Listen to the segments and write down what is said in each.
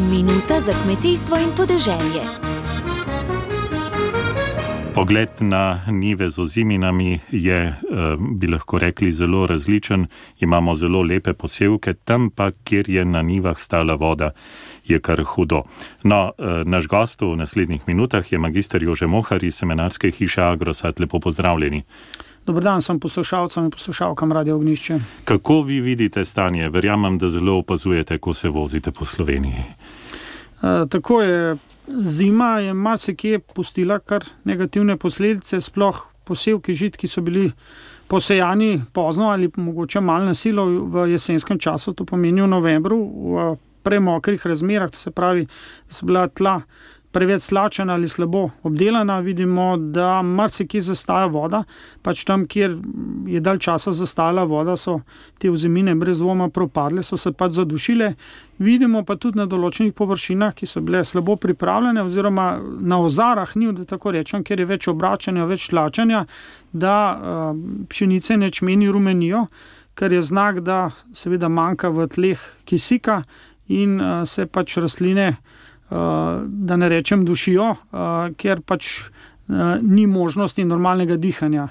Minuta za kmetijstvo in podeželje. Pogled na nive z oziminami je, eh, bi lahko rekli, zelo različen. Imamo zelo lepe posevke, tam pa, kjer je na nivah stala voda, je kar hudo. No, eh, naš gost v naslednjih minutah je magister Jože Mohar iz seminarske hiše Agrosat. Lepo pozdravljeni. Dobro dan, sem poslušalcem in poslušalkam Radio Ognišče. Kako vi vidite stanje? Verjamem, da zelo opazujete, ko se vozite po Sloveniji. E, tako je, zima je marsikje pustila kar negativne posledice, sploh posevki žit, ki so bili posejani pozno ali mogoče malo na silo v jesenskem času, to pomeni v novembru, v premokrih razmerah, to se pravi, da so bila tla preveč slačena ali slabo obdelana, vidimo, da marsikaj zastaja voda. Pač tam, kjer je dalj časa zastala voda, so te vzemine brez dvoma propadle, so se pač zadušile. Vidimo pa tudi na določenih površinah, ki so bile slabo pripravljene, oziroma na ozarah, ni da tako rečem, ker je več obračanja, več tlačanja, da uh, pšenice nečmeni rumenijo, kar je znak, da seveda manjka v tleh kisika in uh, se pač rastline. Eh, da ne rečem, dušijo, eh, ker pač eh, ni možnosti normalnega dihanja.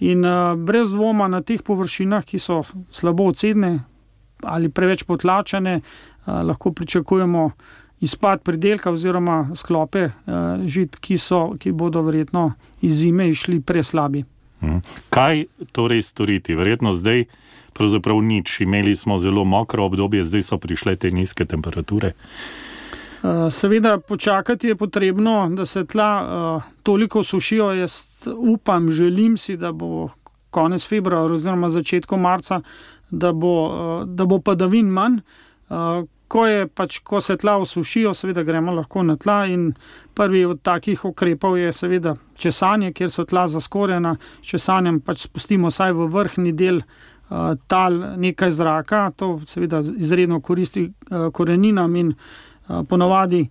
In brez dvoma na teh površinah, ki so slabo ocedne ali preveč potlačene, lahko pričakujemo izpad pridelka oziroma sklope žit, ki, so, ki bodo verjetno iz zime išli preslabi. Mhm. Kaj torej storiti? Verjetno zdaj pravzaprav nič. Imeli smo zelo mokro obdobje, zdaj so prišle te nizke temperature. Eh, seveda, počakati je potrebno, da se tla uh, toliko sušijo. Jaz upam, želim si, da bo konec februarja oziroma začetku marca, da bo, uh, da bo padavin manj. Ko, pač, ko se tla osušijo, seveda gremo lahko na tla. Prvi od takih ukrepov je seveda česanje, kjer so tla zaskorjena. Česanjem pač spustimo vsaj v vrhni del. Tal nekaj zraka, to seveda izredno koristi koreninam in uh, ponavadi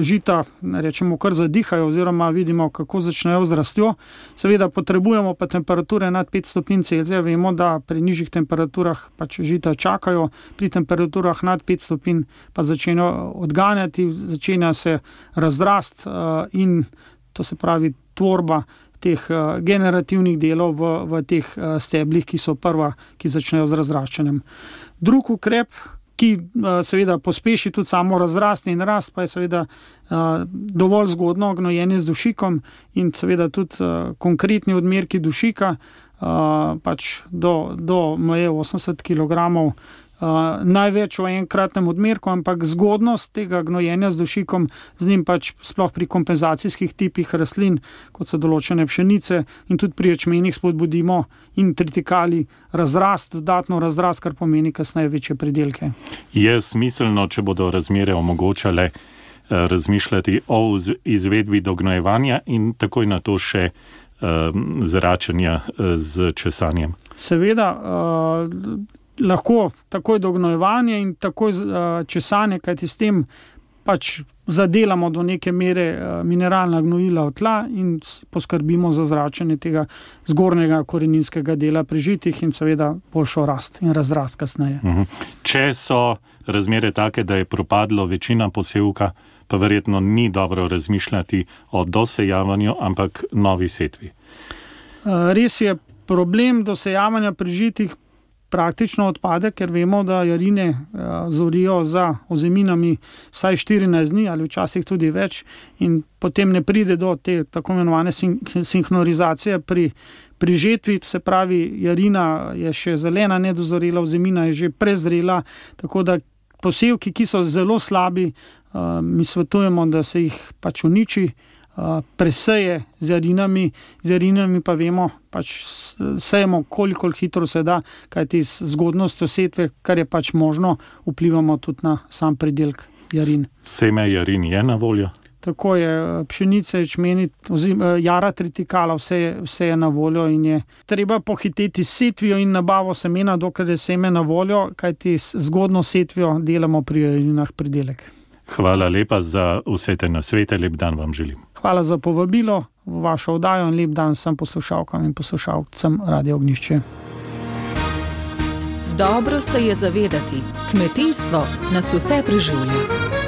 žita, rečemo, kar zadihajo, oziroma vidimo, kako začnejo z rastjo. Seveda potrebujemo pa temperature nad 5 stopinj Celzija. Vemo, da pri nižjih temperaturah pač žita čakajo, pri temperaturah nad 5 stopinj pa začnejo odganjati, začenja se razrast in to se pravi tvorba. Teh generativnih delov v, v teh steblih, ki so prva, ki začnejo z razraščanjem. Drugi ukrep, ki uh, seveda pospeši tudi samo razrast in rast, pa je seveda uh, dovolj zgodno gnojenje z dušikom in seveda tudi uh, konkretni odmerki dušika, pač do, do meje 80 kg. Uh, največ v enkratnem odmerku, ampak zgodnost tega gnojenja z dušikom, z njim pač sploh pri kompenzacijskih tipih rastlin, kot so določene pšenice, in tudi pri ječmenih spodbudimo in tritikali razrast, dodatno razrast, kar pomeni kasneje večje pridelke. Je smiselno, če bodo razmere omogočale uh, razmišljati o izvedbi dognojevanja in takoj na to še. Zračanja z česanjem. Seveda, lahko takoj dognojevanje in takoj uh, česanje, kajti s tem pač zadelamo do neke mere uh, mineralna gnojila v tla in poskrbimo za zračenje tega zgornjega koreninskega dela prežitih in seveda boljšo rast in razrast kasneje. Mhm. Če so razmere take, da je propadlo večina posevka, pa verjetno ni dobro razmišljati o dosejavanju, ampak novi setvi. Uh, res je. Problem dosejavanja prežitih praktično odpade, ker vemo, da jarine uh, zorijo za ozeminami vsaj 14 dni ali včasih tudi več, in potem ne pride do te tako imenovane sin sinhronizacije pri, pri žetvi. Se pravi, jarina je še zelena, nedozorela, ozemina je že prezrela. Tako da posevki, ki so zelo slabi, uh, mi svetujemo, da se jih pač uniči preseje z jarinami, z jarinami pa vemo, pač sejemo, koliko hitro se da, kajti z zgodnostjo setve, kar je pač možno, vplivamo tudi na sam pridelek jarin. Seme jarin je na voljo. Tako je, pšenice, čmeni, jara tritikala, vse je, vse je na voljo in je treba pohiteti setvijo in nabavo semena, dokler je seme na voljo, kajti zgodno setvijo delamo pri jarinah pridelek. Hvala lepa za vse te nasvete, lep dan vam želim. Hvala za povabilo v vašo oddajo in lep dan vsem poslušalkam in poslušalcem Radio Ognišče. Dobro se je zavedati, kmetijstvo nas vse preživlja.